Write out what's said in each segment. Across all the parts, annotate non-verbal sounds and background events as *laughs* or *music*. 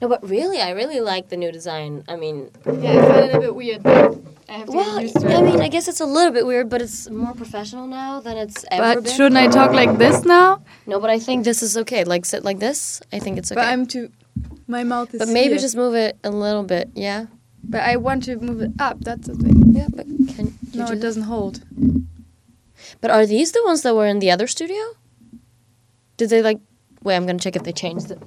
No, but really, I really like the new design. I mean, Yeah, I find it a bit weird. but I have to well, get used to it. I mean, I guess it's a little bit weird, but it's more professional now than it's ever but been. shouldn't I talk like this now? No, but I think this is okay. Like sit like this. I think it's okay. But I'm too. My mouth is. But maybe here. just move it a little bit. Yeah. But I want to move it up. That's the thing. Yeah, but can you No, do it that? doesn't hold. But are these the ones that were in the other studio? Did they like? Wait, I'm gonna check if they changed it. No,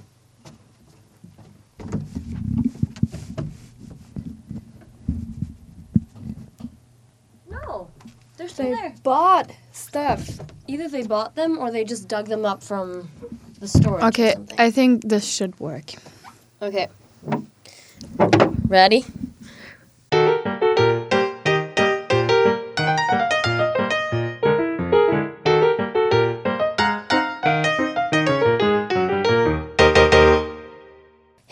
they're still They there. bought stuff. Either they bought them or they just dug them up from the store. Okay, something. I think this should work. Okay. Ready?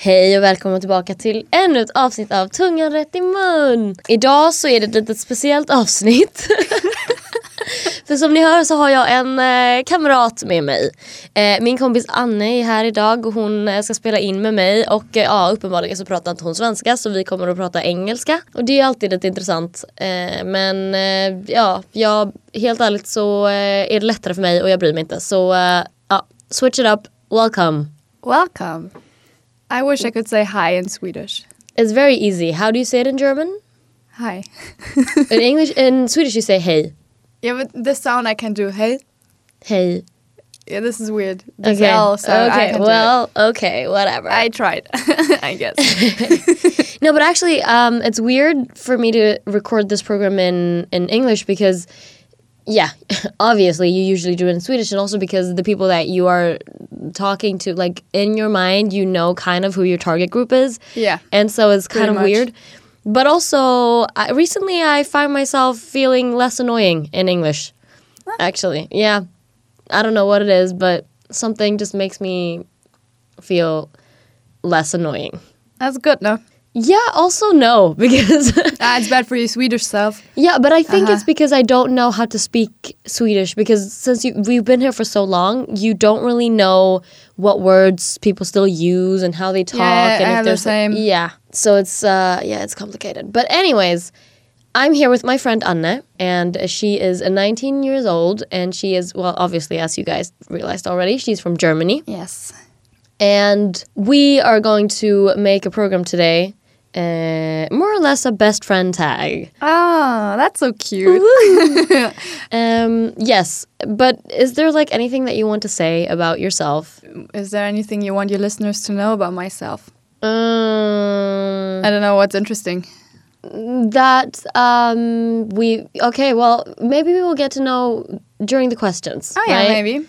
Hej och välkomna tillbaka till ännu ett avsnitt av Tungan rätt i mun. Idag så är det ett litet speciellt avsnitt. *laughs* För som ni hör så har jag en eh, kamrat med mig. Eh, min kompis Anne är här idag och hon eh, ska spela in med mig och eh, ja, uppenbarligen så pratar inte hon svenska så vi kommer att prata engelska. Och det är alltid lite intressant. Eh, men eh, ja, jag, helt ärligt så eh, är det lättare för mig och jag bryr mig inte. Så eh, ja, switch it up, welcome. Welcome. I wish I could say hi in Swedish. It's very easy. How do you say it in German? Hi. In English, in Swedish you say hey. yeah, but this sound I can do. Hey. Hey. Yeah, this is weird. This Okay. L sound, okay. Well, okay. Whatever. I tried. *laughs* I guess. *laughs* No, but actually, um, it's weird for me to record this program in in English because, yeah, *laughs* obviously you usually do it in Swedish, and also because the people that you are talking to, like in your mind, you know kind of who your target group is, Yeah. and so it's kind of much. weird. But also, I, recently I find myself feeling less annoying in English. Actually, yeah, I don't know what it is, but something just makes me feel less annoying. That's good, no? Yeah, also no, *laughs* because Ah, it's bad for your Swedish self. yeah, but I think Uh-huh. it's because I don't know how to speak Swedish because since you, we've been here for so long, you don't really know what words people still use and how they talk Yeah, and I if have the same. yeah. So it's uh yeah, it's complicated. But anyways, I'm here with my friend Anne and she is a 19 years old and she is well obviously as you guys realized already, she's from Germany. Yes. And we are going to make a program today, uh, more or less a best friend tag. Ah, that's so cute. *laughs* Um, yes, but is there like anything that you want to say about yourself? Is there anything you want your listeners to know about myself? Um, I don't know what's interesting. that um, we okay. Well, maybe we will get to know during the questions. Oh yeah, right? maybe.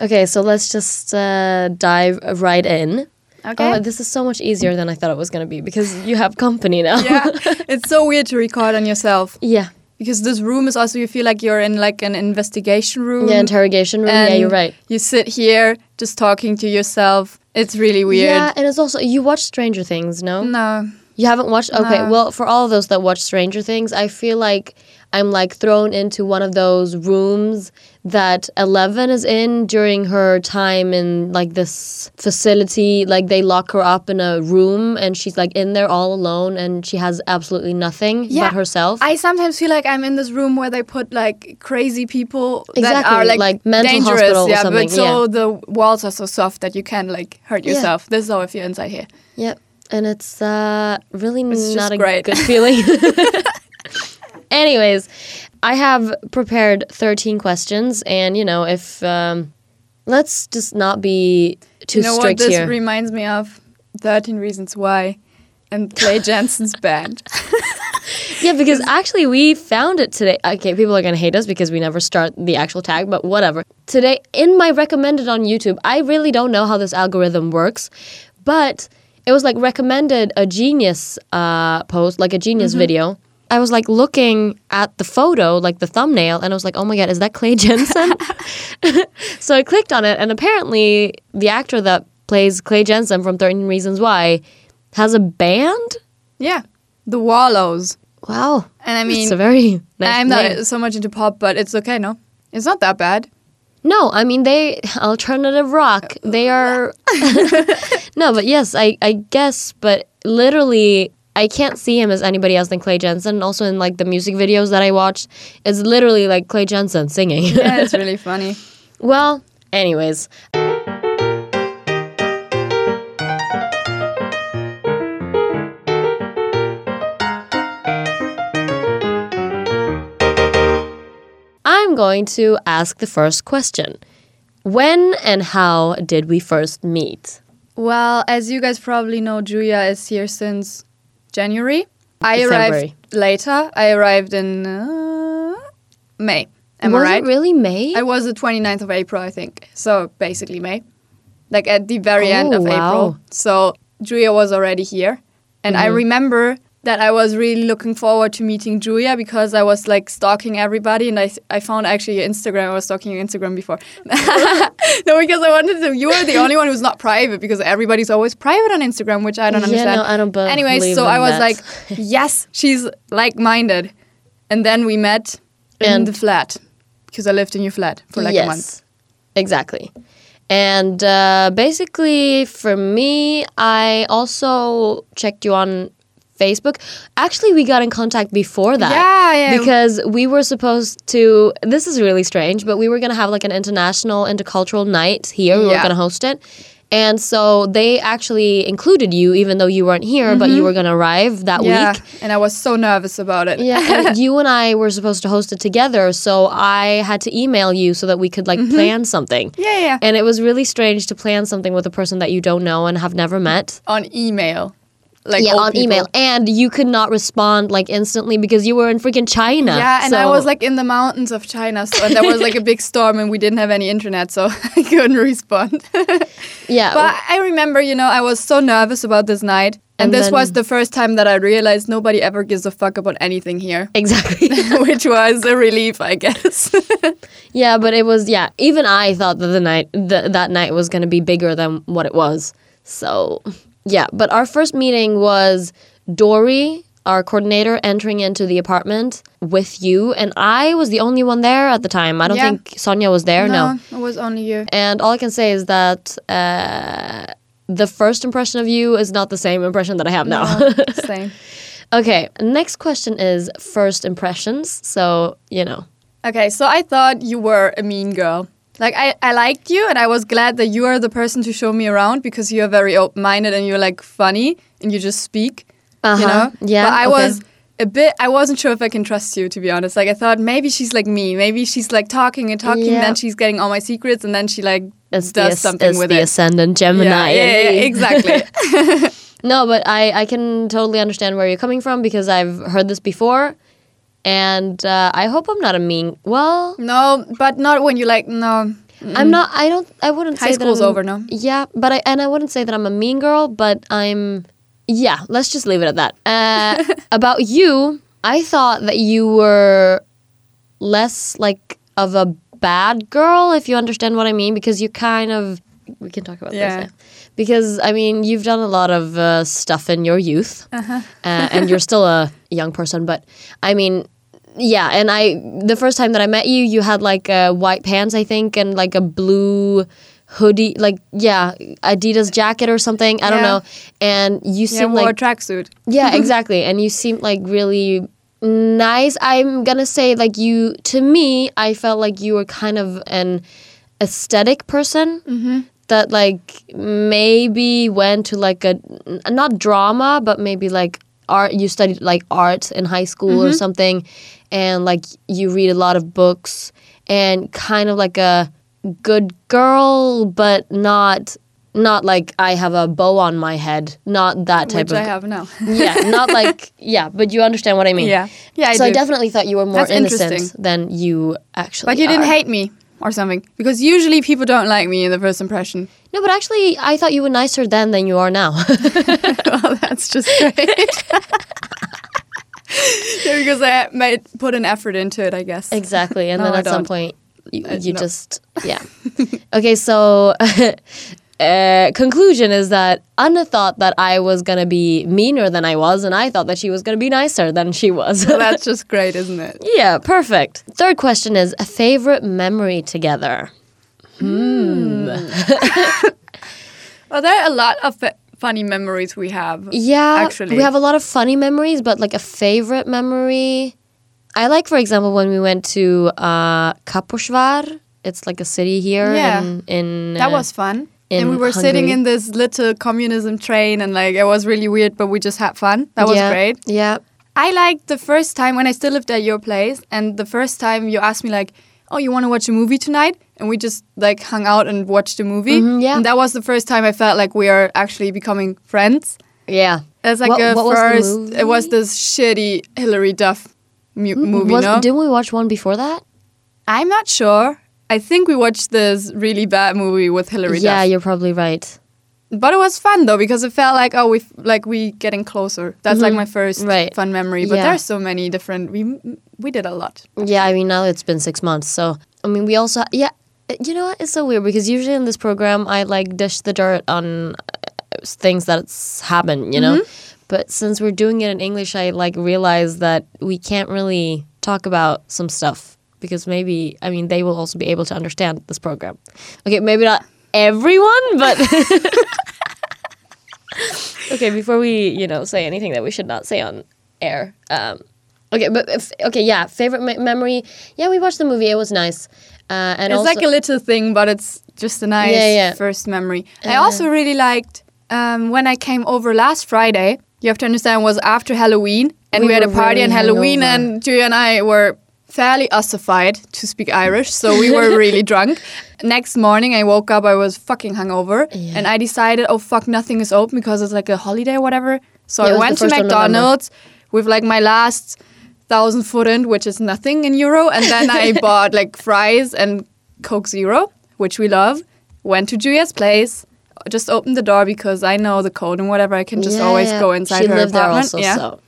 Okay, so let's just uh, dive right in. Okay. Oh, this is so much easier than I thought it was going to be because you have company now. yeah, *laughs* it's so weird to record on yourself yeah. because this room is also you feel like you're in like an investigation room. Yeah, interrogation room. Yeah, you're right. You sit here just talking to yourself. It's really weird. Yeah, and it's also you watch Stranger Things, no? No. You haven't watched? Okay, No. well, for all of those that watch Stranger Things, I feel like I'm like thrown into one of those rooms that Eleven is in during her time in like this facility. Like they lock her up in a room and she's like in there all alone and she has absolutely nothing Yeah, but herself. I sometimes feel like I'm in this room where they put like crazy people that are like, like mental dangerous. hospital or yeah, but so the walls are so soft that you can't like hurt Yeah. yourself. This is how I feel inside here. Yep. And it's uh, really It's not a great. good feeling. *laughs* *laughs* Anyways, I have prepared 13 questions, and you know, if um, let's just not be too you know what this here. reminds me of? Thirteen Reasons Why, and Clay *laughs* Jensen's band. yeah, because actually, we found it today. Okay, people are gonna hate us because we never start the actual tag, but whatever. Today, in my recommended on YouTube, I really don't know how this algorithm works, but it was like recommended a genius uh, post, like a genius Mm-hmm. video. I was like looking at the photo, like the thumbnail, and I was like, oh my god, is that Clay Jensen? *laughs* *laughs* so I clicked on it, and apparently the actor that plays Clay Jensen from 13 Reasons Why has a band? yeah, The Wallows. Wow. And I mean, it's a very nice I'm name. not so much into pop, but it's okay. No, it's not that bad. No, I mean they alternative rock. They uh, are *laughs* no, but yes, I I guess, but literally. I can't see him as anybody else than Clay Jensen. Also, in like the music videos that I watched, it's literally like Clay Jensen singing. Yeah, it's *laughs* really funny. well, anyways, I'm going to ask the first question. When and how did we first meet? Well, as you guys probably know, Julia is here since January. I arrived later. I arrived in uh, May. Am was I right? it really May? I was the 29th of April, I think. So basically May. Like at the very end Oh, of wow. April. So Julia was already here. And I Mm-hmm. remember that I was really looking forward to meeting Julia because I was like stalking everybody and I, I found actually your Instagram. I was stalking your Instagram before. *laughs* no, because I wanted to. You are the only one who's not private because everybody's always private on Instagram, which I don't Yeah, understand. no, I don't be- Anyway, so I was that. like, *laughs* yes, she's like minded. And then we met in the flat because I lived in your flat for like yes, a month. Exactly. And uh, basically, for me, I also checked you on Facebook. Actually, we got in contact before that. Yeah, yeah. Because we were supposed to. This is really strange, but we were gonna have like an international intercultural night here. We were gonna host it. And so they actually included you, even though you weren't here, but you were gonna arrive that Mm-hmm. yeah, week. and I was so nervous about it. Yeah, and *laughs* you and I were supposed to host it together, so I had to email you so that we could like plan something. Mm-hmm. yeah, yeah. And it was really strange to plan something with a person that you don't know and have never met. on email, like yeah, on people. email. And you could not respond like instantly because you were in freaking China. Yeah, and I was like in the mountains of China, so and there was like a big storm, and we didn't have any internet, so *laughs* I couldn't respond. *laughs* yeah. but I remember, you know, I was so nervous about this night, and, And this then- was the first time that I realized nobody ever gives a fuck about anything here, exactly. *laughs* which was a relief, I guess. yeah, but it was yeah. Even I thought that the night th- that night was going to be bigger than what it was. So yeah, but our first meeting was Dory, our coordinator, entering into the apartment with you, and I was the only one there at the time. I don't Yeah. think Sonia was there. no. it was only you. And all I can say is that uh, the first impression of you is not the same impression that I have now. Same. *laughs* okay, next question is first impressions. So, you know. Okay, so I thought you were a mean girl. Like I, I liked you and I was glad that you are the person to show me around because you're very open minded and you're like funny and you just speak. You Uh-huh. know? Yeah, But I okay. was a bit I wasn't sure if I can trust you to be honest. Like I thought maybe she's like me. Maybe she's like talking and talking, Yeah. then she's getting all my secrets and then she like It's does the, something it's with the it. ascendant Gemini. yeah, yeah, yeah, exactly. *laughs* *laughs* No, but I, I can totally understand where you're coming from because I've heard this before. And uh, I hope I'm not a mean. Well, no, but not when you like no. I'm not. I don't. I wouldn't High say that school's I'm- over now. Yeah, but I and I wouldn't say that I'm a mean girl, but I'm. Yeah, let's just leave it at that. Uh, *laughs* about you, I thought that you were less like of a bad girl, if you understand what I mean, because you kind of. We can talk about Yeah. this. Yeah. Because I mean, you've done a lot of uh, stuff in your youth, Uh-huh. uh, and you're *laughs* still a young person. But I mean, yeah. And I, the first time that I met you, you had like uh, white pants, I think, and like a blue hoodie, like yeah, Adidas jacket or something. I don't know. And you Yeah, seem wore like a tracksuit. yeah, *laughs* exactly. And you seemed like really nice. I'm gonna say like you to me, I felt like you were kind of an aesthetic person that like maybe went to like a not drama, but maybe like art. You studied like art in high school or mm-hmm. something, and like you read a lot of books and kind of like a good girl, but not. Not like I have a bow on my head, not that type Which of I have now. *laughs* yeah, not like yeah, but you understand what I mean. Yeah. Yeah, I so I definitely thought you were more That's innocent than you actually. Like you didn't hate me or something because usually people don't like me in the first impression. No, but actually, I thought you were nicer then than you are now. *laughs* *laughs* well, that's just great. *laughs* yeah, because I made put an effort into it, I guess. exactly, and No, then at some point, you, you just yeah. okay, so. Uh, conclusion is that Anna thought that I was gonna be meaner than I was, and I thought that she was gonna be nicer than she was. Well, that's *laughs* just great, isn't it? yeah, perfect. Third question is a favorite memory together. Hmm. *laughs* well, there are a lot of f- funny memories we have. Yeah, Actually. we have a lot of funny memories, but like a favorite memory, I like, for example, when we went to uh, Kaposvar. It's like a city here Yeah. in in That uh, was fun. And we were sitting in this little communism train, and like it was really weird, but we just had fun. That was yeah, great. Yeah, I liked the first time when I still lived at your place, and the first time you asked me like, "Oh, you want to watch a movie tonight?" and we just like hung out and watched a movie. Mhm, yeah. and that was the first time I felt like we are actually becoming friends. yeah. It's like What- a what was the first. It was this shitty Hilary Duff mu- movie. Was, no, Didn't we watch one before that? I'm not sure. I think we watched this really bad movie with Hilary yeah, Duff. you're probably right. But it was fun though because it felt like oh we like we getting closer. That's like my first Mm-hmm. Right. fun memory. But Yeah. there's so many different. We we did a lot. Yeah, I mean now it's been six months, so I mean we also yeah. You know what? It's so weird because usually in this program I like dish the dirt on uh, things that's happened, you know. But since we're doing it in English, I like realize that we can't really talk about some stuff because maybe I mean they will also be able to understand this program. Okay, maybe not everyone, but *laughs* okay. Before we you know say anything that we should not say on air. Um, okay, but if, okay, yeah. Favorite me- memory? Yeah, we watched the movie. It was nice. Uh, and It's also, like a little thing, but it's just a nice Yeah, yeah. first memory. I also really liked um, when I came over last Friday. You have to understand it was after Halloween, and We we, had a party really on Halloween, and Julia and I were fairly ossified to speak Irish, so we were really *laughs* drunk. Next morning, I woke up, I was fucking hungover, Yeah. and I decided, oh fuck, nothing is open because it's like a holiday or whatever. So Yeah, I went to 1st of November. McDonald's with like my last thousand forint, which is nothing in euro, and then I *laughs* bought like fries and Coke Zero, which we love. Went to Julia's place, just opened the door because I know the code and whatever. I can just Yeah, always go inside she her lived apartment. there also, yeah, so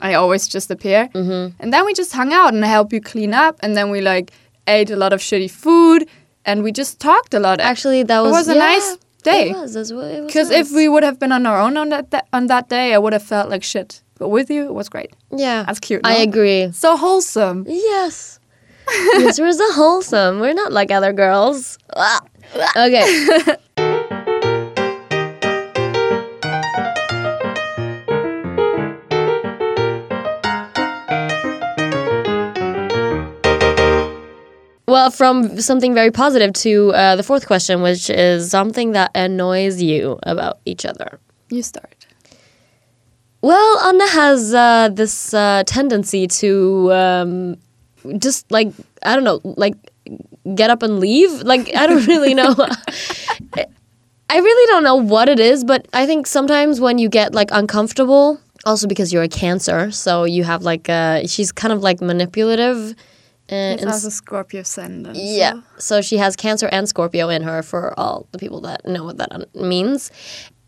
I always just appear, Mhm. and then we just hung out and I helped you clean up, and then we like ate a lot of shitty food, and we just talked a lot. actually that was was a yeah, nice day. Was. Was, Because nice. if we would have been on our own on that, on that day, I would have felt like shit. But with you, it was great. yeah, That's cute. I agree. So wholesome. Yes. *laughs* yes, we're so wholesome. We're not like other girls. *laughs* Okay. Well, from something very positive to uh, the fourth question, which is something that annoys you about each other. You start. Well, Anna has uh, this uh, tendency to um, just like I don't know, like get up and leave. Like I don't really know. *laughs* I really don't know what it is, but I think sometimes when you get like uncomfortable, also because you're a Cancer, so you have like uh, she's kind of like manipulative. Uh, It's also Scorpio ascendant. yeah. So she has Cancer and Scorpio in her for all the people that know what that means.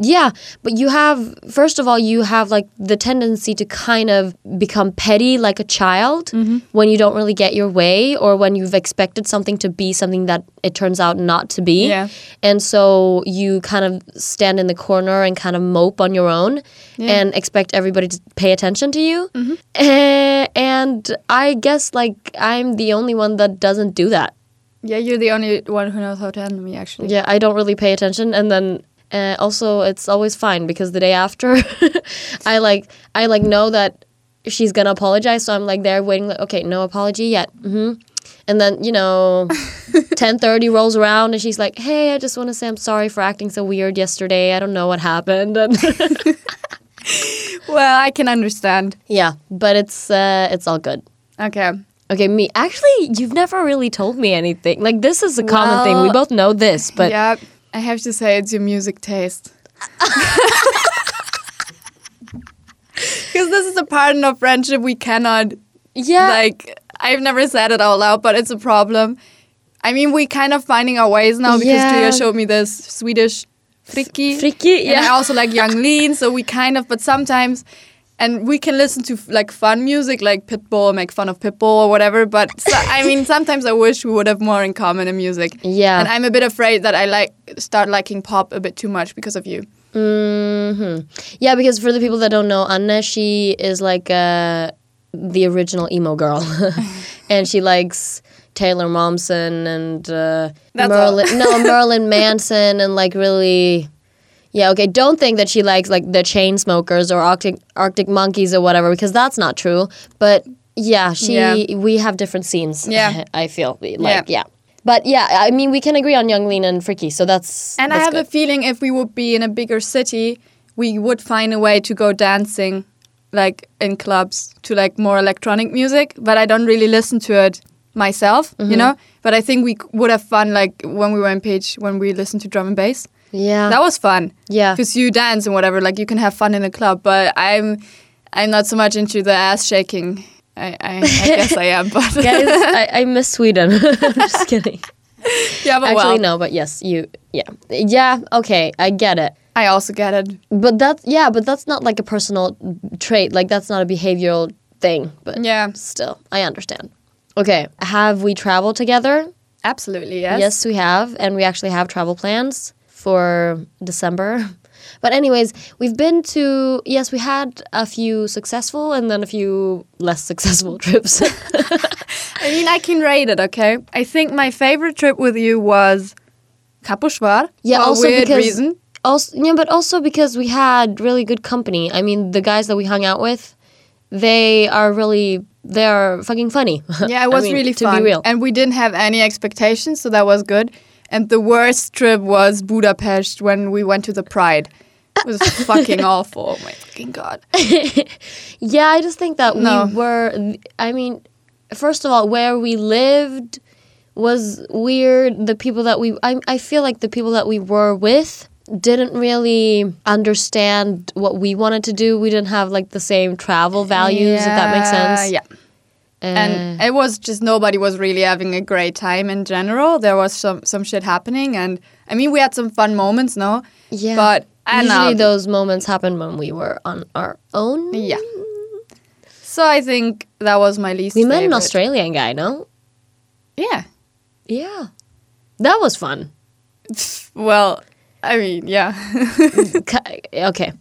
Yeah, but you have first of all you have like the tendency to kind of become petty like a child when you don't really get your way or when you've expected something to be something that it turns out not to be. Yeah. And so you kind of stand in the corner and kind of mope on your own and expect everybody to pay attention to you. Eh, and I guess like I'm the only one that doesn't do that. Yeah, you're the only one who knows how to handle me, actually. Yeah, I don't really pay attention, and then uh, also it's always fine because the day after, *laughs* I like I like know that she's gonna apologize, so I'm like there waiting, like okay, no apology yet. hmm And then you know, *laughs* ten thirty rolls around, and she's like, "Hey, I just want to say I'm sorry for acting so weird yesterday. I don't know what happened." And *laughs* Well, I can understand. yeah, but it's uh, it's all good. Okay. Okay, me. Actually, you've never really told me anything. Like this is a common thing. We both know this, but yeah, I have to say it's your music taste. *laughs* Because this is a part of friendship we cannot yeah, like. I've never said it out loud, but it's a problem. I mean, we're kind of finding our ways now because Yeah. Julia showed me this Swedish Fricky. Fricky, And I also like Yung Lean, so we kind of, but sometimes, and we can listen to like fun music like Pitbull, make fun of Pitbull or whatever. But so, I mean, *laughs* sometimes I wish we would have more in common in music. Yeah. And I'm a bit afraid that I like start liking pop a bit too much because of you. hmm Yeah, because for the people that don't know, Anna, she is like uh, the original emo girl, *laughs* and she likes Taylor Momsen and uh, Marilyn. no, *laughs* Marilyn Manson and like really. Yeah, okay. Don't think that she likes like the Chainsmokers or Arctic Arctic monkeys or whatever because that's not true. But yeah, she Yeah. we have different scenes. *laughs* Yeah. I feel like Yeah. yeah. But yeah, I mean we can agree on Yung, Lean, and Fricky, so that's And I have good. a feeling if we would be in a bigger city, we would find a way to go dancing, like in clubs, to like more electronic music. But I don't really listen to it myself, Mm-hmm. you know. But I think we would have fun, like when we were in Pécs, when we listened to drum and bass. Yeah That was fun yeah because you dance and whatever. Like you can have fun in a club. But I'm, I'm not so much into the ass shaking. I, I, I *laughs* guess I am, but Guys, *laughs* I, I miss Sweden. I'm *laughs* just kidding. yeah, but Actually, well, no, but yes, you, yeah, yeah. Okay, I get it. I also get it. But that, yeah, but that's not like a personal trait. Like that's not a behavioral thing. But Yeah, still, I understand. Okay, have we traveled together? absolutely. Yes. Yes, we have, and we actually have travel plans for December. *laughs* But anyways, we've been to yes, we had a few successful and then a few less *laughs* successful trips. *laughs* I mean, I can rate it, okay? I think my favorite trip with you was Kaposvar. Yeah, for also a weird because reason. also yeah, but also because we had really good company. I mean, the guys that we hung out with, they are really they are fucking funny. Yeah, it I was mean, really to fun. be real. And we didn't have any expectations, so that was good. And the worst trip was Budapest when we went to the Pride. It was *laughs* fucking awful. Oh my fucking god. *laughs* yeah, I just think that No. we were. I mean, first of all, where we lived was weird. The people that we I I feel like the people that we were with didn't really understand what we wanted to do. We didn't have like the same travel values, if that makes sense. Yeah. And it was just nobody was really having a great time in general. There was some some shit happening and I mean we had some fun moments, no? Yeah. But and Usually those moments happen when we were on our own. Yeah. So I think that was my least We met an. Australian guy, no? Yeah. Yeah. That was fun. *laughs* Well, I mean, yeah. *laughs* Okay.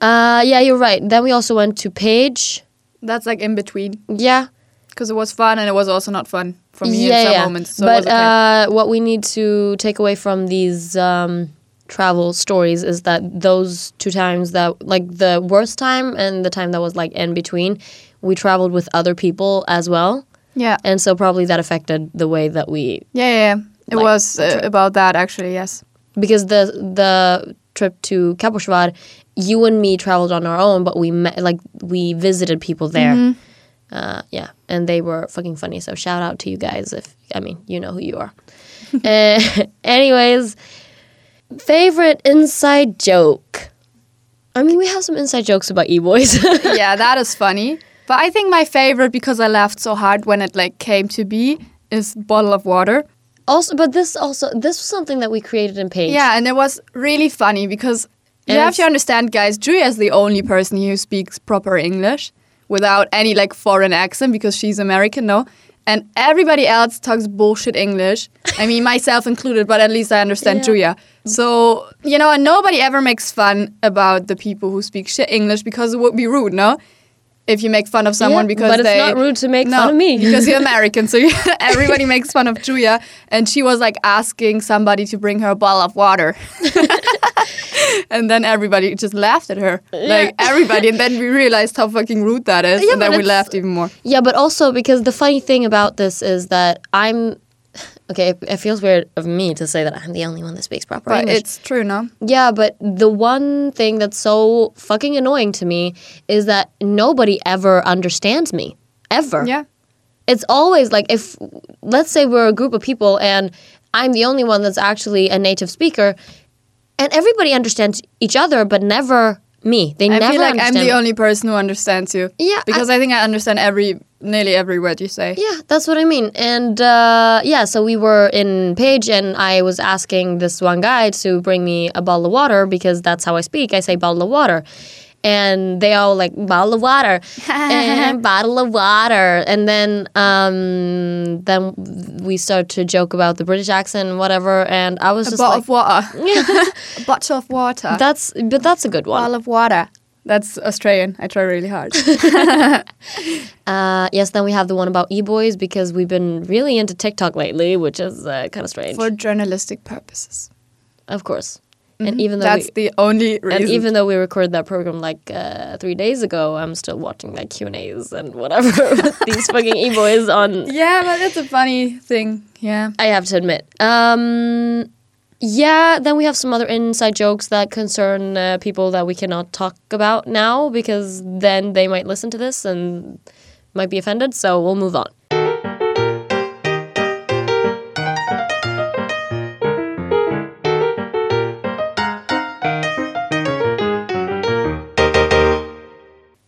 Uh, yeah, you're right. Then we also went to Pécs. That's like in between Yeah. Because it was fun and it was also not fun for me yeah, in some yeah. moments. So but uh, what we need to take away from these um, travel stories is that those two times that, like the worst time and the time that was like in between, we traveled with other people as well. yeah. And so probably that affected the way that we Yeah, yeah, yeah. It Like, was uh, about that actually, yes. because the the trip to Kaposvar, you and me traveled on our own, but we met like we visited people there. Mm-hmm. Uh, yeah, and they were fucking funny. So shout out to you guys if I mean you know who you are. uh, *laughs* anyways, favorite inside joke. I mean, we have some inside jokes about e boys. *laughs* yeah, that is funny. But I think my favorite because I laughed so hard when it like came to be is bottle of water. also, but this also this was something that we created in Pécs. Yeah, and it was really funny because you have to understand, guys. Julia is the only person who speaks proper English without any like foreign accent because she's American, no. And everybody else talks bullshit English. I mean, *laughs* myself included, but at least I understand Yeah. Julia. So you know, and nobody ever makes fun about the people who speak shit English because it would be rude, no. If you make fun of someone Yeah, because but it's they not rude to make no, fun of me. because you're *laughs* American, so you, *laughs* everybody makes fun of Julia, and she was like asking somebody to bring her a bottle of water, *laughs* and then everybody just laughed at her, like everybody, and then we realized how fucking rude that is, Yeah, and then we laughed even more. Yeah, but also because the funny thing about this is that I'm okay. It, it feels weird of me to say that I'm the only one that speaks proper But English. it's true, no? yeah, but the one thing that's so fucking annoying to me is that nobody ever understands me ever. Yeah, It's always like if let's say we're a group of people and I'm the only one that's actually a native speaker, and everybody understands each other, but never me. They I never feel like I'm the only person who understands you. Yeah, because I, think I understand every nearly every word you say. Yeah, that's what I mean. And uh, yeah, so we were in Pécs, and I was asking this one guy to bring me a bottle of water because that's how I speak. I say bottle of water. And they all like bottle of water *laughs* and bottle of water, and then um, then we start to joke about the British accent and whatever, and I was A just bottle like, of water. *laughs* *laughs* a bottle of water. "That's but that's a good one." bottle of water. That's Australian. I try really hard. *laughs* Uh, yes, then we have the one about e-boys because we've been really into TikTok lately, which is uh, kind of strange. For journalistic purposes. of course. And even though That's we, the only reason. and even though we recorded that program like uh, three days ago, I'm still watching like Q and A's and whatever *laughs* with these fucking e-boys on. *laughs* yeah, but it's a funny thing. Yeah. I have to admit. Um, yeah, then we have some other inside jokes that concern uh, people that we cannot talk about now because then they might listen to this and might be offended. So we'll move on.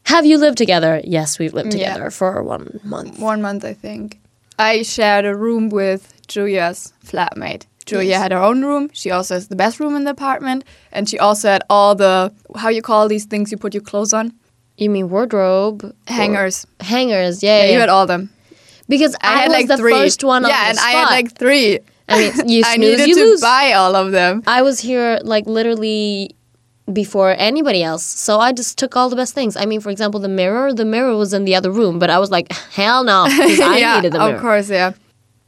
Have you lived together? Yes, we've lived Yeah. together for one month. One month, I think. I shared a room with Julia's flatmate. Julia Yes. had her own room. She also has the best room in the apartment, and she also had all the how you call these things you put your clothes on You mean wardrobe? Or- hangers. Hangers, yeah, Yeah, yeah. you had all them. because I, I, had was like the three. first one on yeah, the and spot. I had like three. I mean, *laughs* you I needed you to lose. buy all of them. I was here like literally before anybody else, so I just took all the best things. I mean, for example, the mirror. The mirror was in the other room, but I was like, *laughs* hell no, I *laughs* yeah, needed the mirror. of course, yeah.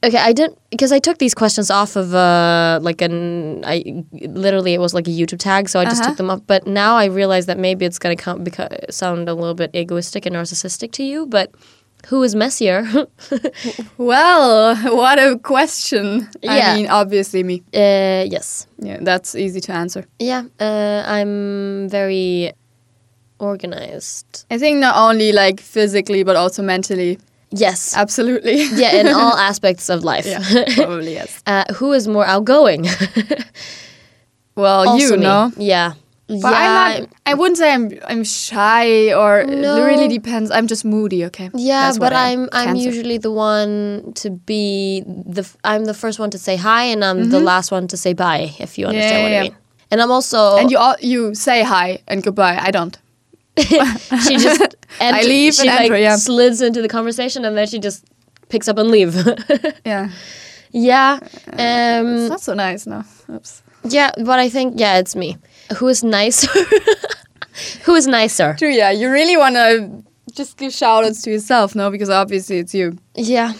Okay, I didn't because I took these questions off of uh like an I literally it was like a YouTube tag, so I just Uh-huh. took them off. But now I realize that maybe it's gonna come because sound a little bit egoistic and narcissistic to you, but. Who is messier? *laughs* Well, what a question. Yeah. I mean, obviously me. uh, yes. Yeah, that's easy to answer. Yeah, uh, I'm very organized. I think not only like physically, but also mentally. Yes. Absolutely. *laughs* yeah, in all *laughs* aspects of life. yeah, *laughs* probably yes. uh, who is more outgoing? Well, Also you me. know. Yeah. But yeah. I'm not. I wouldn't say I'm. I'm shy, or No. it really depends. I'm just moody. Okay. yeah, That's but. I'm I'm Cancer. usually the one to be the I'm the first one to say hi and I'm the last one to say bye if you understand Mm-hmm. Yeah, what yeah, I mean. And I'm also And you all, you say hi and goodbye. I don't. *laughs* she just *laughs* ent- leave she and like enter, yeah. slides into the conversation and then she just picks up and leave. *laughs* Yeah. yeah. It's Um not so nice. No. Oops. yeah, but I think yeah, it's me. Who is nicer? Who is nicer? True. Yeah. You really want to just give shout outs to yourself, no? Because obviously it's you. Yeah.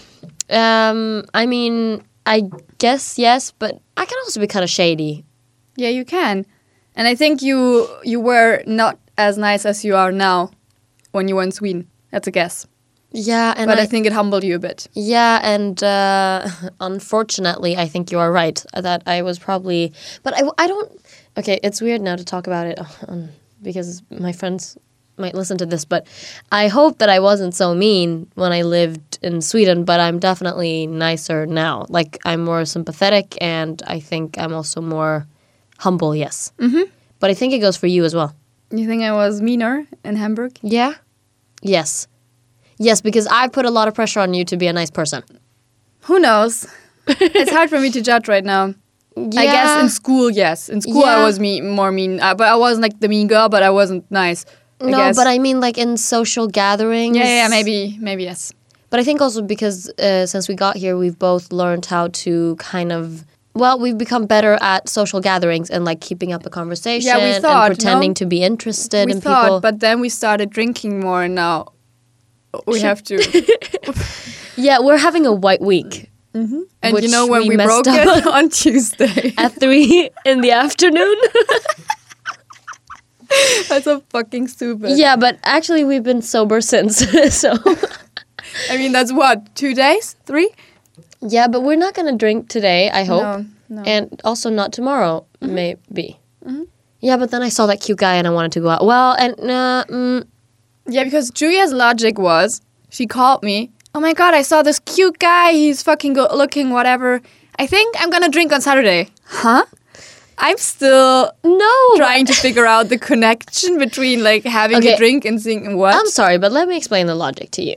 Um, I mean, I guess yes, but I can also be kind of shady. Yeah, you can. And I think you you were not as nice as you are now when you were in Sweden. That's a guess. Yeah, and but I, I, think it humbled you a bit. yeah, and uh, *laughs* unfortunately, I think you are right that I was probably, but I, I don't. Okay, it's weird now to talk about it on, *laughs* because my friends might listen to this, but I hope that I wasn't so mean when I lived in Sweden. But I'm definitely nicer now. Like I'm more sympathetic, and I think I'm also more humble. Yes, mm-hmm. but I think it goes for you as well. You think I was meaner in Hamburg? Yeah. Yes. Yes, because I put a lot of pressure on you to be a nice person. Who knows? it's hard for me to judge right now. I guess in school, yes. In school, Yeah. I was me more mean, uh, but I wasn't like the mean girl, but I wasn't nice. I no, guess. but I mean like in social gatherings. yeah, yeah, maybe, maybe yes. But I think also because uh, since we got here, we've both learned how to kind of. Well, we've become better at social gatherings and like keeping up a conversation yeah, we thought, and pretending no? to be interested we in thought, people. but then we started drinking more, and now we have to. *laughs* yeah, we're having a white week mm-hmm. and you know when we we, broke up it *laughs* on Tuesday. *laughs* at three in the afternoon. That's so fucking stupid. yeah, but actually we've been sober since. so I mean, that's what two days, three? Yeah, but we're not gonna drink today. I hope, No, no. and also not tomorrow. Maybe. Yeah, but then I saw that cute guy and I wanted to go out. Well, and uh, mm, Yeah, because Julia's logic was she called me. Oh my god, I saw this cute guy. He's fucking good looking, whatever. I think I'm gonna drink on Saturday. Huh? I'm still no. trying to figure out the connection between like having Okay. a drink and seeing what. I'm sorry, but let me explain the logic to you.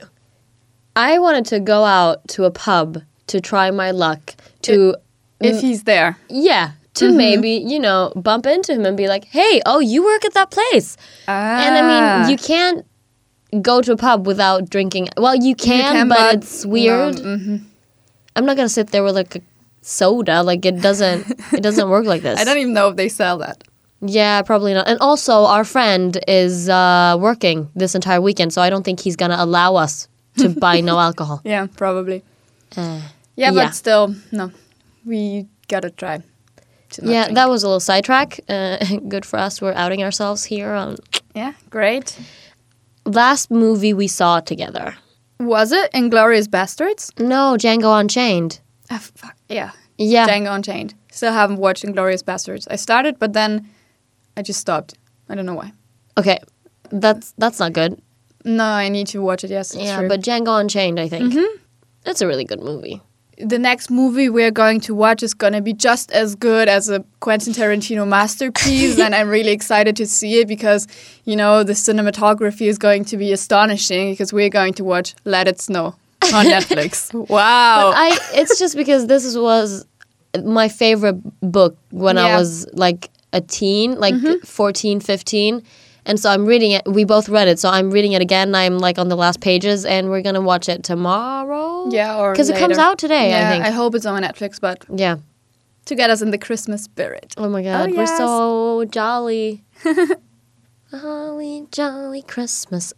I wanted to go out to a pub to try my luck to if he's there. yeah to Mm-hmm. maybe you know bump into him and be like, hey, oh, you work at that place, and I Ah. mean you can't go to a pub without drinking. Well, you can, can, but, but it's weird. No, mhm. I'm not gonna sit there with like a soda. Like it doesn't. it *laughs* doesn't work like this. I don't even know if they sell that. Yeah, probably not. And also, our friend is uh, working this entire weekend, so I don't think he's gonna allow us to buy no *laughs* alcohol. Yeah, probably. Uh, Yeah, Yeah. but still, no. We gotta try. to yeah, drink. that was a little sidetrack. Uh, *laughs* good for us. We're outing ourselves here. On Yeah, great. last movie we saw together. Was it Inglourious Basterds? No, Django Unchained. Ah, fuck. Yeah, Yeah, Django Unchained. Still haven't watched Inglourious Basterds. I started, but then I just stopped. I don't know why. okay, that's that's not good. No, I need to watch it. Yes, yeah, true. but Django Unchained, I think it's a really good movie. the next movie we're going to watch is going to be just as good as a Quentin Tarantino masterpiece, and I'm really excited to see it because you know the cinematography is going to be astonishing because we're going to watch Let It Snow on *laughs* Netflix. wow! I it's just because this was my favorite book when I was like a teen, like mm-hmm. 14, 15. And so I'm reading it. We both read it, so I'm reading it again. I'm like on the last pages, and we're gonna watch it tomorrow. yeah, or because it comes out today. Yeah, I think. I hope it's on Netflix, but yeah. to get us in the Christmas spirit. Oh my god, oh, we're so jolly. *laughs* Holly jolly Christmas.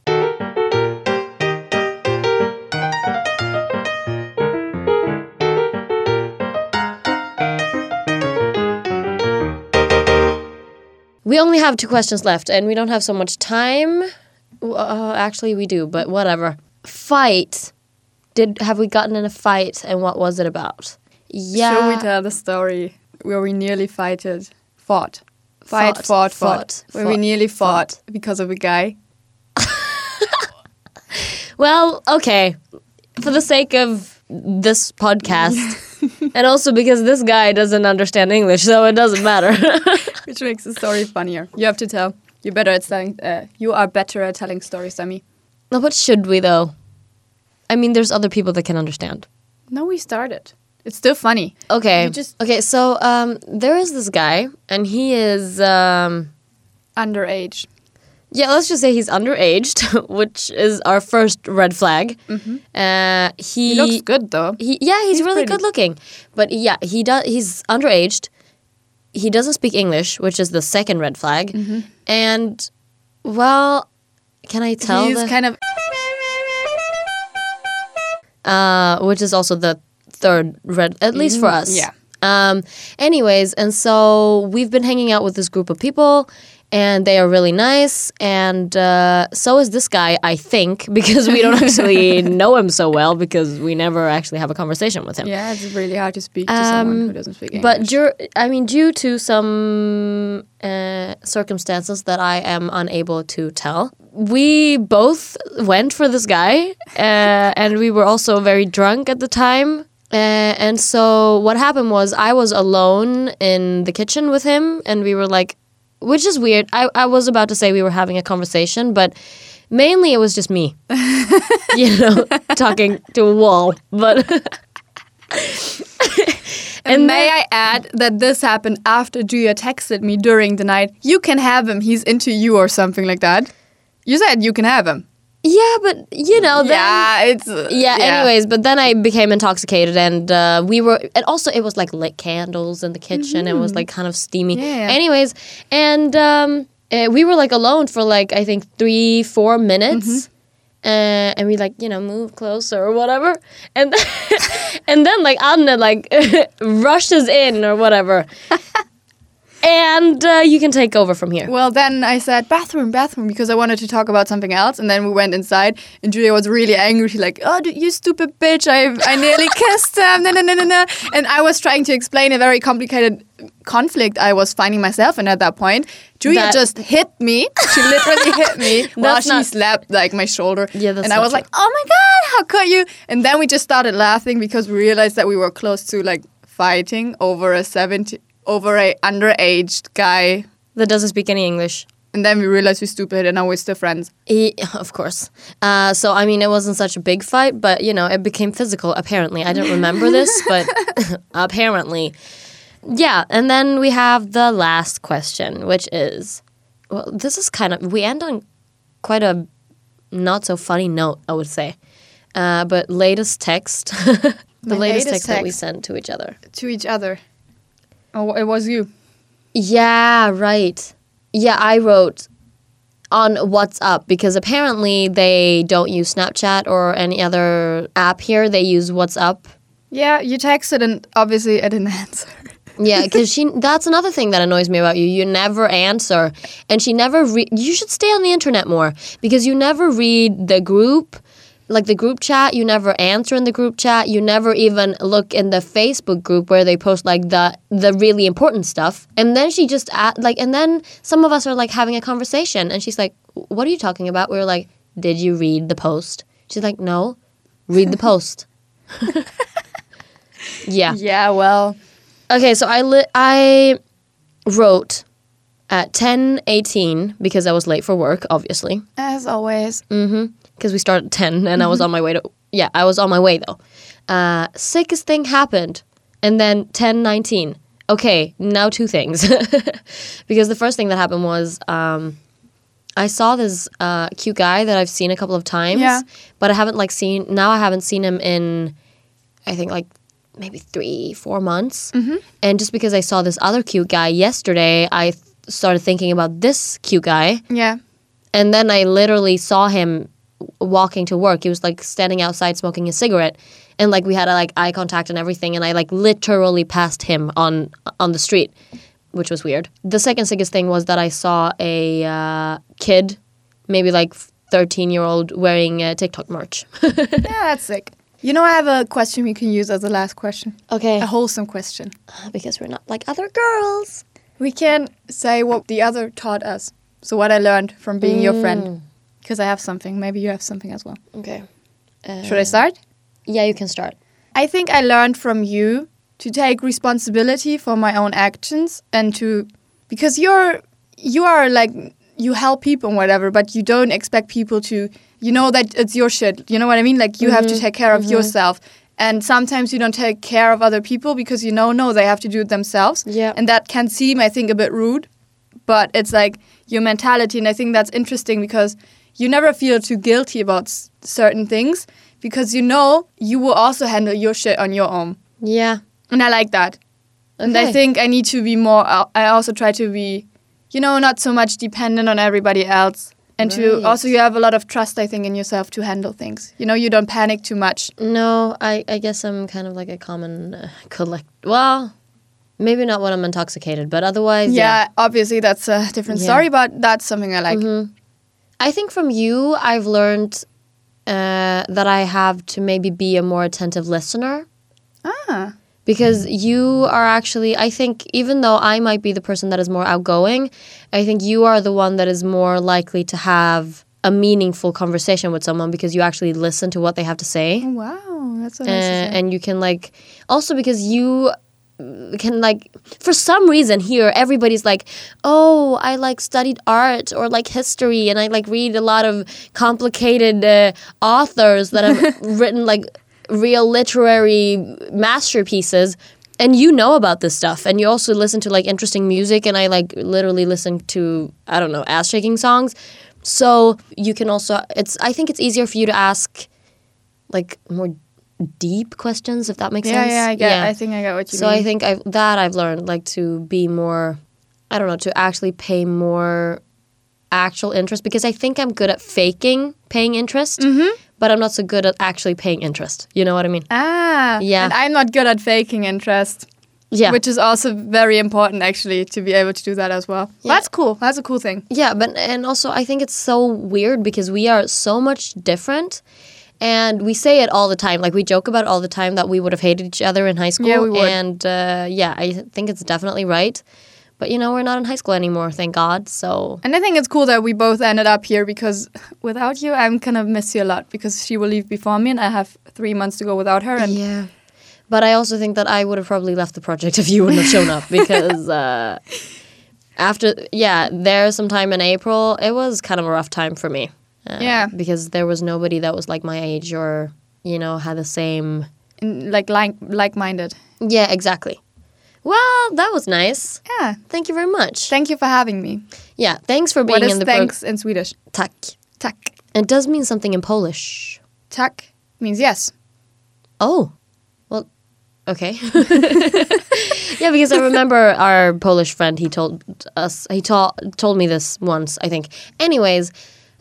We only have two questions left, and we don't have so much time. Uh, actually, we do, but whatever. Fight. Did have we gotten in a fight, and what was it about? Yeah. Should we tell the story where we nearly fighted, fought, fight, Fought, fought, fought, fought, where we fought, nearly fought, because of a guy? *laughs* Well, okay. For the sake of this podcast, *laughs* and also because this guy doesn't understand English, so it doesn't matter. *laughs* *laughs* Which makes the story funnier. You have to tell. You're better at telling. Uh, you are better at telling stories than me. no, but should we though? I mean, there's other people that can understand. No, we started. It's still funny. Okay. You just- okay. So um, there is this guy, and he is um, Underage. yeah. Let's just say he's underaged, *laughs* which is our first red flag. Uh, he, Mm-hmm. He looks good though. He yeah, he's, He's really pretty. good looking. But yeah, he does. He's underaged. He doesn't speak English, which is the second red flag. Mm-hmm. And well, can I tell? He's the- kind of uh, which is also the third red, at least for us. yeah. Um. Anyways, and so we've been hanging out with this group of people. And they are really nice, and uh, so is this guy, I think, *laughs* because we don't actually *laughs* know him so well because we never actually have a conversation with him. yeah. It's really hard to speak to someone who doesn't speak English. But dur- I mean, due to some uh, circumstances that I am unable to tell, we both went for this guy, uh, *laughs* and we were also very drunk at the time. Uh, and so what happened was I was alone in the kitchen with him, and we were like, which is weird. I, I was about to say we were having a conversation, but mainly it was just me, *laughs* you know, talking to a wall. But *laughs* And may I add that this happened after Julia texted me during the night. You can have him. He's into you or something like that. You said you can have him. Yeah, but you know, then, yeah, it's uh, yeah, Anyways, but then I became intoxicated, and uh, we were, and also it was like lit candles in the kitchen. It was like kind of steamy. Yeah. Anyways, and um, uh, we were like alone for like I think three, four minutes. Uh, and we like you know move closer or whatever, and *laughs* and then like Anne like *laughs* rushes in or whatever, and uh, you can take over from here. Well, then I said bathroom, bathroom, because I wanted to talk about something else. And then we went inside, and Julia was really angry. She's like, "Oh, you stupid bitch! I I nearly *laughs* kissed him." No, no, no, no, no. And I was trying to explain a very complicated conflict I was finding myself in at that point. Julia That- just hit me. She literally hit me *laughs* while she slapped like my shoulder. Yeah, that's and I was true. like, "Oh my god, how could you?" And then we just started laughing because we realized that we were close to like fighting over a seventy over a underaged guy That doesn't speak any English. and then we realized we're stupid and now we're still friends. He, *laughs* of course. Uh, so I mean, it wasn't such a big fight, but you know, it became physical. Apparently, I don't remember this, *laughs* but *laughs* apparently, yeah. And then we have the last question, which is, well, this is kind of we end on quite a not so funny note, I would say. Uh, but latest text, the latest, latest text, that we sent to each other. To each other. Oh, it was you. Yeah, right. yeah, I wrote on WhatsApp because apparently they don't use Snapchat or any other app here. They use WhatsApp. Yeah, you texted and obviously I didn't *laughs* answer. Yeah, because she. That's another thing that annoys me about you. You never answer, and she never. Re- you should stay on the internet more because you never read the group, like the group chat. You never answer in the group chat. You never even look in the Facebook group where they post like the the really important stuff. And then she just at, like, and then some of us are like having a conversation, and she's like, "What are you talking about?" We were like, "Did you read the post?" She's like, "No, read the post." *laughs* yeah. Yeah, well, Okay, so I li- I wrote at ten eighteen because I was late for work, obviously. as always. Mm-hmm. Because we started at ten, and I was on my way to yeah, I was on my way though. Uh, sickest thing happened, and then ten nineteen. Okay, now two things, *laughs* because the first thing that happened was um, I saw this uh, cute guy that I've seen a couple of times, Yeah. but I haven't like seen now. I haven't seen him in, I think like maybe three, four months. And just because I saw this other cute guy yesterday, I th- started thinking about this cute guy. Yeah. And then I literally saw him walking to work. He was like standing outside smoking a cigarette. And like we had a, like eye contact and everything. And I like literally passed him on on the street, which was weird. The second sickest thing was that I saw a uh, kid, maybe like 13 year old, wearing uh, TikTok merch. *laughs* Yeah, that's sick. You know, I have a question we can use as the last question. okay. A wholesome question. Because we're not like other girls. We can say what the other taught us. So what I learned from being your friend. Because I have something. Maybe you have something as well. Okay. Uh, Should I start? Yeah, you can start. I think I learned from you to take responsibility for my own actions and to because you're you are like you help people and whatever, but you don't expect people to you know that it's your shit. You know what I mean? Like you have to take care of yourself. And sometimes you don't take care of other people because you know no they have to do it themselves. Yeah. And that can seem I think a bit rude, but it's like your mentality and I think that's interesting because you never feel too guilty about s- certain things because you know you will also handle your shit on your own. Yeah. And I like that. And I think I need to be more, uh, I also try to be, you know, not so much dependent on everybody else. And to also, you have a lot of trust, I think, in yourself to handle things. You know, you don't panic too much. No, I, I guess I'm kind of like a common uh, collect. Well, maybe not when I'm intoxicated, but otherwise, Yeah, yeah. obviously, that's a different Yeah. story, but that's something I like. I think from you, I've learned uh, that I have to maybe be a more attentive listener Ah, because you are actually, I think, even though I might be the person that is more outgoing, I think you are the one that is more likely to have a meaningful conversation with someone because you actually listen to what they have to say. wow, that's so uh, nice. and you can like also because you can like for some reason here everybody's like oh i like studied art or like history and i like read a lot of complicated uh, authors that have *laughs* written like real literary masterpieces and you know about this stuff and you also listen to like interesting music and i like literally listen to i don't know ass shaking songs. So you can also it's i think it's easier for you to ask like more deep questions if that makes yeah, sense yeah, I get. I think I get what you so mean. So I think i've that i've learned like to be more i don't know to actually pay more actual interest because i think i'm good at faking paying interest Mm-hmm. but i'm not so good at actually paying interest you know what i mean ah, Yeah. And I'm not good at faking interest. yeah Which is also very important, actually, to be able to do that as well. Yeah. That's cool. That's a cool thing. Yeah, but and also I think it's so weird because we are so much different. And we say it all the time. Like we joke about all the time that we would have hated each other in high school. Yeah, we would. And uh, yeah, I think it's definitely right. But you know, we're not in high school anymore, thank God. So And I think it's cool that we both ended up here because without you, I'm gonna miss you a lot because she will leave before me and I have three months to go without her. And yeah. But I also think that I would have probably left the project *laughs* if you wouldn't have shown up because uh, after yeah, there sometime in April, it was kind of a rough time for me. Uh, Yeah. because there was nobody that was like my age or you know had the same like like like minded. Yeah, exactly. Well, that was nice. Yeah. Thank you very much. Thank you for having me. yeah, thanks for being What is in the thanks in Swedish? Tack. Tack. It does mean something in Polish. Tack means yes. Oh, well, Okay. *laughs* yeah, because I remember our Polish friend. He told us. He told told me this once. I think. Anyways,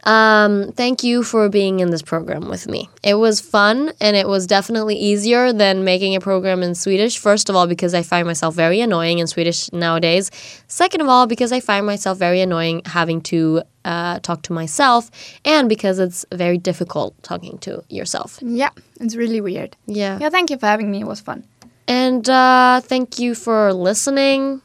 um, thank you for being in this program with me. It was fun, and it was definitely easier than making a program in Swedish. First of all, because I find myself very annoying in Swedish nowadays. Second of all, because I find myself very annoying having to uh, talk to myself, and because it's very difficult talking to yourself. Yeah, it's really weird. Yeah. Yeah, thank you for having me. It was fun. And uh, thank you for listening.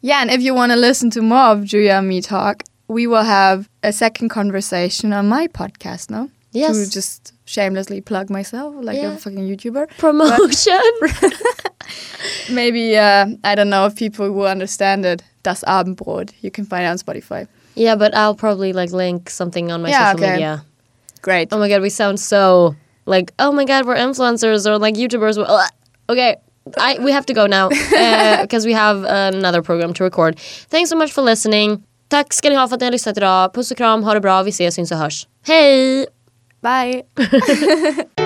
Yeah, and if you want to listen to more of Julia and me talk, we will have a second conversation on my podcast now. Yes. To just shamelessly plug myself like Yeah. a fucking YouTuber. Promotion. *laughs* Maybe, uh, I don't know if people will understand it. Das Abendbrot. You can find it on Spotify. yeah, but I'll probably like link something on my Yeah, social okay. media. Great. Oh my god, we sound so like oh my god, we're influencers or like YouTubers. Ugh. Okay, I we have to go now *laughs* because we have another program to record. Thanks so much for listening. Tack ska ni ha för att ni har lyssnat idag. Puss och kram, ha det bra, vi ses, syns och hörs. Hej! Bye. *laughs*